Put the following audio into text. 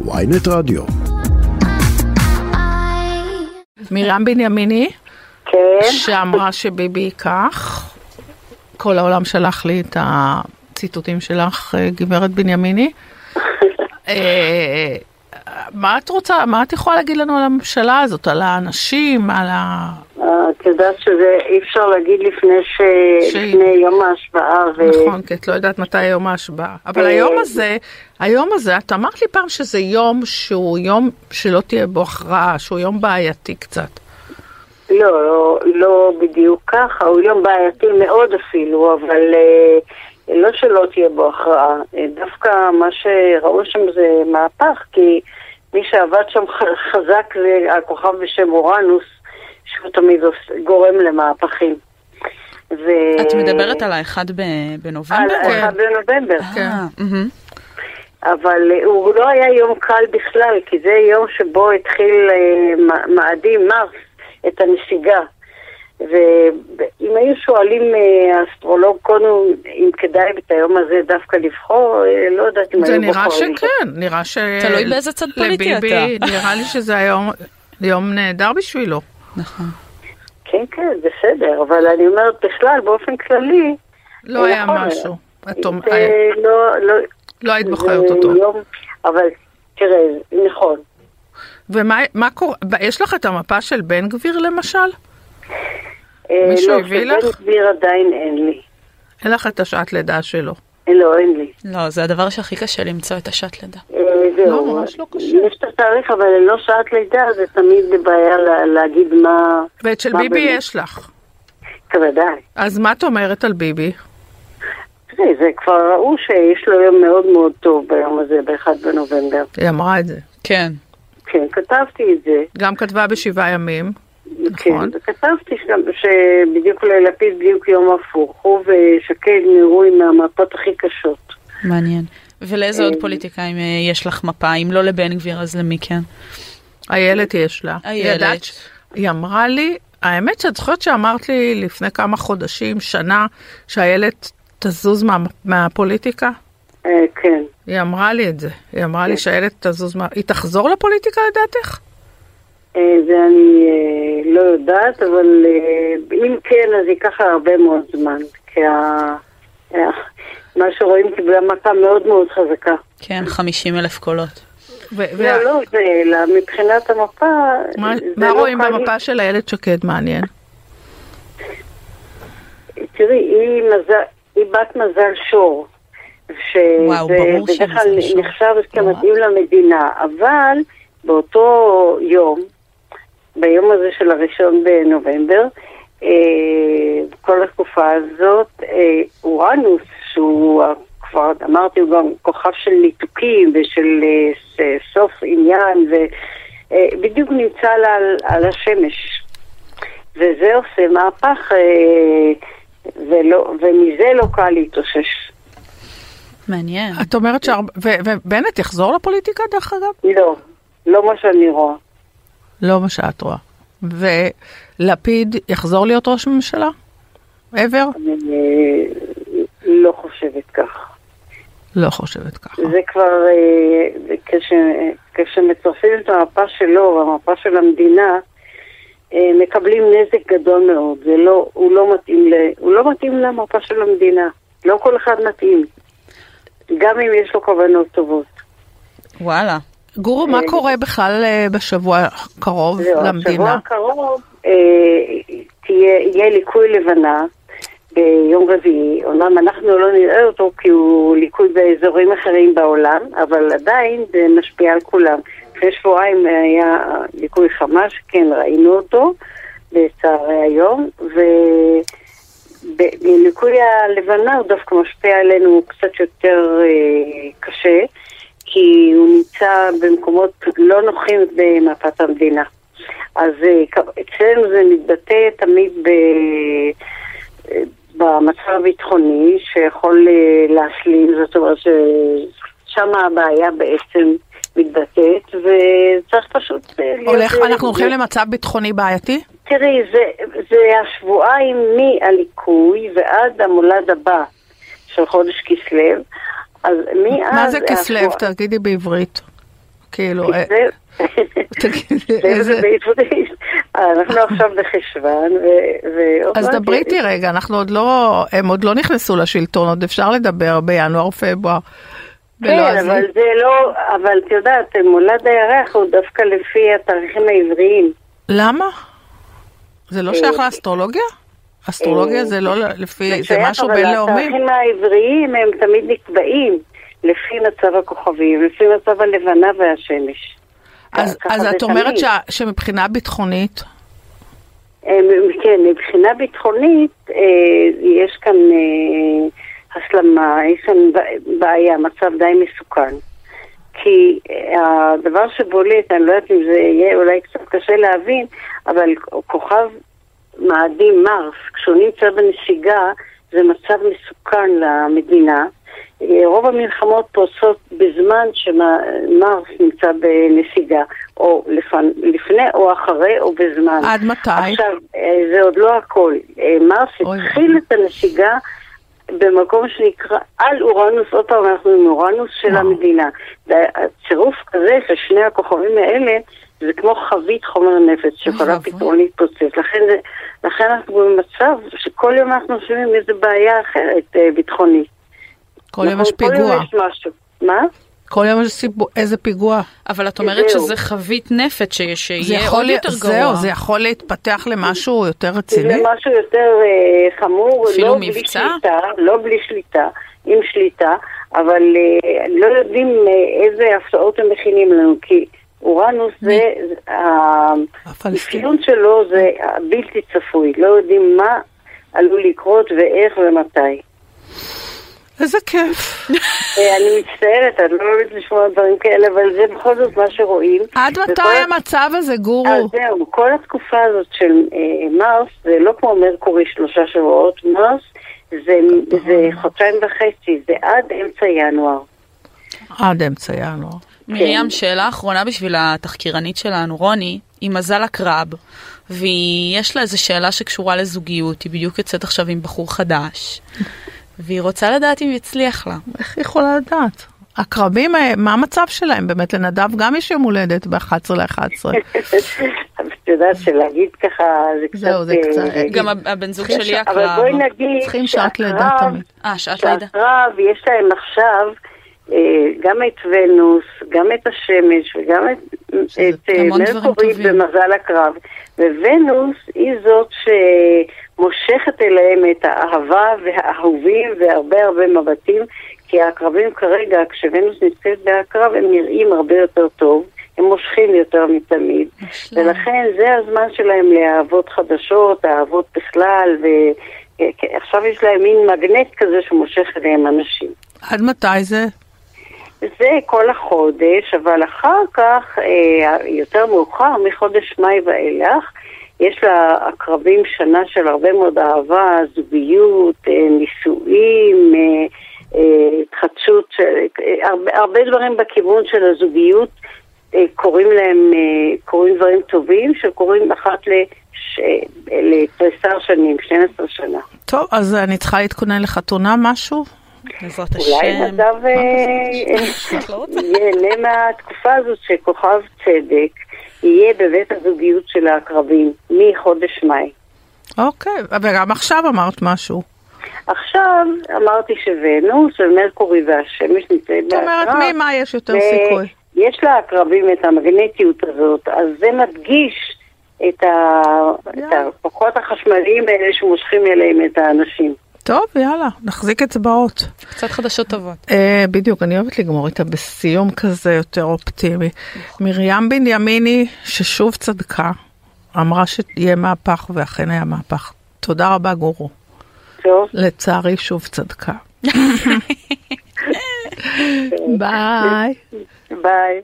ויינט רדיו. מרים בנימיני, כן, שאמרה שביבי ייקח. כל העולם שלח לי את הציטוטים שלך, אה, גברת בנימיני. אה, מה את רוצה, מה את יכולה להגיד לנו על הממשלה הזאת, על האנשים, על ה... את יודעת שזה אי אפשר להגיד לפני, ש... ש- לפני יום ההשבעה. ו... נכון, כי את לא יודעת מתי יום ההשבעה. אבל אה, היום הזה, היום הזה, את אמרת לי פעם שזה יום שהוא יום שלא תהיה בו הכרעה, שהוא יום בעייתי קצת. לא, לא, לא בדיוק ככה, הוא יום בעייתי מאוד אפילו, אבל אה, לא שלא תהיה בו הכרעה. אה, דווקא מה שראו שם זה מהפך, כי מי שעבד שם חזק זה הכוכב בשם אורנוס, שהוא תמיד גורם למהפכים. ו... את מדברת על האחד ב- על בנובמבר? כן. 1 בנובמבר. כן. אה, מהמם. אבל אה, הוא לא היה יום קל בכלל, כי זה יום שבו התחיל אה, מאדים מרס את הנסיגה. ואם היו שואלים אה, אסטרולוג קודם אם כדאי את היום הזה דווקא לבחור, אה, לא יודעת אם זה היו נראה בוחרים. שכן, נראה ש... תלוי באיזה צד פוליטי אתה. נראה לי שזה היום יום נהדר בשבילו. נכון. כן, כן, בסדר, אבל אני אומרת בכלל, באופן כללי, לא היה נכון, משהו. זה לא, לא, לא היית זה בוחרת אותו. אבל תראה, נכון. ומה מה קורה, יש לך את המפה של בן גביר למשל? אה, מישהו לא, הביא לך? בן גביר עדיין אין לי. אין לך את השעת לידה שלו. אה, לא, אין לי. לא, זה הדבר שהכי קשה למצוא את השעת לידה. אה, זהו. לא, ממש לא קשה. יש את התאריך, אבל ללא שעת לידה זה תמיד בעיה לה- להגיד מה... ואת של ביבי? יש לך. בוודאי. אז מה את אומרת על ביבי? תראי, זה כבר ראו שיש לו יום מאוד מאוד טוב ביום הזה, ב-1 בנובמבר. היא אמרה את זה. כן. כן, כתבתי את זה. גם כתבה בשבעה ימים. נכון. כן, וכתבתי שגם שבדיוק ללפיד בדיוק יום הפוך. הוא ושקד נראו עם המפות הכי קשות. מעניין. ולאיזה אה, עוד פוליטיקאים אה, יש לך מפה? אם לא לבן גביר, אז למי כן? איילת יש לה. איילת. היא אמרה לי, האמת שאת זוכרת שאמרת לי לפני כמה חודשים, שנה, שאיילת תזוז מה, מהפוליטיקה? אה, כן. היא אמרה לי את זה. היא אמרה לי שאיילת תזוז מה... היא תחזור לפוליטיקה לדעתך? אה, זה אני אה, לא יודעת, אבל אה, אם כן, אז ייקח הרבה מאוד זמן. כי ה- מה שרואים קיבלה מכה מאוד מאוד חזקה. כן, 50 אלף קולות. לא, לא, זה, אלא מבחינת המפה... מה, לא רואים. במפה של איילת שקד מעניין? תראי, היא, בת מזל שור. שהיא שבדרך כלל. נחשב. כמתאים למדינה, אבל באותו יום, ביום הזה של הראשון בנובמבר, אה, כל התקופה הזאת, אה, אורנוס, שהוא כבר אמרתי, הוא גם כוכב של ניתוקים ושל אה, סוף עניין, ובדיוק נמצא על, על השמש. וזה עושה מהפך, אה, ולא, ומזה לא קל להתאושש. מעניין. את אומרת שהרבה... ובנט יחזור לפוליטיקה דרך אגב? לא, לא מה שאני רואה. לא מה שאת רואה. ולפיד יחזור להיות ראש ממשלה? ever? אני אה, לא חושבת כך. לא חושבת ככה. זה כבר, אה, כש, כשמצרפים את המפה שלו והמפה של המדינה, אה, מקבלים נזק גדול מאוד. זה לא, הוא, לא מתאים ל, הוא לא מתאים למפה של המדינה. לא כל אחד מתאים. גם אם יש לו כוונות טובות. וואלה. גורו, מה קורה בכלל אה, בשבוע הקרוב השבוע למדינה? הקרוב אה, יהיה ליקוי לבנה ביום רביעי. אומנם אנחנו לא נראה אותו כי הוא ליקוי באזורים אחרים בעולם, אבל עדיין זה משפיע על כולם. לפני שבועיים היה ליקוי חמה שכן ראינו אותו בצהרי היום, וליקוי הלבנה הוא דווקא משפיע עלינו קצת יותר אה, קשה. במקומות לא נוחים במפת המדינה. אז אה, אצלנו זה מתבטא תמיד ב... אה, במצב הביטחוני שיכול אה, להשלים, זאת אומרת ששם הבעיה בעצם מתבטאת וצריך פשוט... אה, להיות- הולך, אנחנו הולכים למצב ביטחוני בעייתי? תראי, זה, זה השבועיים מהליקוי ועד המולד הבא של חודש כסלו. אז מאז... מה זה כסלו? השבוע- תגידי בעברית. כאילו, אה. בעברית. אנחנו עכשיו בחשוון, ו- אז מעט- דברי איתי רגע, אנחנו עוד לא, הם עוד לא נכנסו לשלטון, עוד אפשר לדבר בינואר, פברואר. כן. אבל זה לא, אבל את יודעת, מולד הירח הוא דווקא לפי התאריכים העבריים. למה? זה לא שייך אה, לאסטרולוגיה? אסטרולוגיה זה לא לפי, זה שייך, משהו אבל בינלאומי? התאריכים העבריים הם תמיד נקבעים לפי מצב הכוכבים, לפי מצב הלבנה והשמש. אז, אז את אומרת. שה, שמבחינה ביטחונית, אה, כן, מבחינה ביטחונית אה, יש כאן אה, הסלמה, יש כאן בעיה, מצב די מסוכן. כי אה, הדבר שבולט, אני לא יודעת אם זה יהיה אולי קצת קשה להבין, אבל כוכב מאדים מרס, כשהוא נמצא בנסיגה, זה מצב מסוכן למדינה. אה, רוב המלחמות פורצות בזמן שמרס נמצא בנסיגה, או לפני, לפני או אחרי או בזמן. עד מתי? עכשיו, אה, זה עוד לא הכל. אה, מרס אוי. התחיל את הנסיגה במקום שנקרא על אורנוס, עוד פעם אנחנו עם אורנוס של. המדינה. הצירוף כזה של שני הכוכבים האלה, זה כמו חבית חומר נפץ שיכולה. פתאום להתפוצץ. לכן, לכן אנחנו במצב שכל יום אנחנו שומעים איזה בעיה אחרת ביטחונית. כל יום נכון? יש כל פיגוע, יום יש משהו. מה? כל יום יש סיפור, איזה פיגוע. אבל את אומרת זהו. שזה חבית נפץ, ש- זה שיהיה עוד יותר גרוע. זהו, זה יכול להתפתח למשהו יותר זה רציני? משהו יותר אה, חמור, אפילו לא בלי מבצע? שליטה, לא בלי שליטה, עם שליטה, אבל אה, לא יודעים אה, איזה הפתעות הם מכינים לנו, כי אורנוס זה. האפיון שלו זה בלתי צפוי, לא יודעים מה עלול לקרות ואיך ומתי. איזה כיף. אה, אני מצטערת, אני לא אוהבת לשמוע דברים כאלה, אבל זה בכל זאת מה שרואים. עד מתי המצב הזה, גורו? אז זהו, כל התקופה הזאת של אה, מרס, זה לא כמו מרקורי שלושה שבועות, מרס זה, זה חודשיים וחצי, זה עד אמצע ינואר. עד אמצע ינואר. מרים, שאלה אחרונה בשביל התחקירנית שלנו, רוני, היא מזל הקרב, ויש לה איזו שאלה שקשורה לזוגיות, היא בדיוק יוצאת עכשיו עם בחור חדש, והיא רוצה לדעת אם יצליח לה. איך היא יכולה לדעת? עקרבים, אה, מה המצב שלהם? באמת, לנדב גם יש יום הולדת ב-11 ל-11. אז את יודעת שלהגיד ככה זה קצת... זהו, זה אה, קצת, אה, גם הב- הבן זוג שלי ש- אבל הקרב. בואי נגיד צריכים שעת שהקרב- תמיד. אה, שעת לידה. שהקרב, יש להם עכשיו גם את ונוס, גם את השמש וגם את, שזה את המון דברים מרקורי טובים. במזל הקרב. וונוס היא זאת שמושכת אליהם את האהבה והאהובים והרבה הרבה מבטים, כי העקרבים כרגע, כשוונוס נמצאת בעקרב, הם נראים הרבה יותר טוב. הם מושכים יותר מתמיד, מושלם. ולכן זה הזמן שלהם לאהבות חדשות, אהבות בכלל, ועכשיו יש להם מין מגנט כזה שמושך אליהם אנשים. עד מתי זה? זה כל החודש, אבל אחר כך, אה, יותר מאוחר, מחודש מאי ואילך, יש לעקרבים שנה של הרבה מאוד אהבה, זוגיות, אה, נישואים, אה, התחדשות, הרבה, הרבה דברים בכיוון של הזוגיות קורים להם, קורים דברים טובים שקורים אחת לש- לתריסר שנים, 12 שנה. טוב, אז אני צריכה להתכונן לחתונה משהו? בעזרת אולי השם. נדב לא רוצה? ייהנה מהתקופה הזאת שכוכב צדק יהיה בבית הזוגיות של העקרבים מחודש מאי. אוקיי, וגם עכשיו אמרת משהו. עכשיו אמרתי שוונוס ומרקורי והשמש נמצאים זאת אומרת, בעקרב. ממה יש יותר סיכוי? יש לעקרבים את המגנטיות הזאת, אז זה מדגיש את, ה... את יאללה. הכוחות החשמליים האלה שמושכים אליהם את האנשים. טוב, יאללה, נחזיק אצבעות. קצת חדשות טובות. אה, בדיוק, אני אוהבת לגמור איתה בסיום כזה יותר אופטימי. מרים בנימיני, ששוב צדקה, אמרה שיהיה מהפך, ואכן היה מהפך. תודה רבה, גורו. טוב, לצערי, שוב צדקה. ביי. ביי.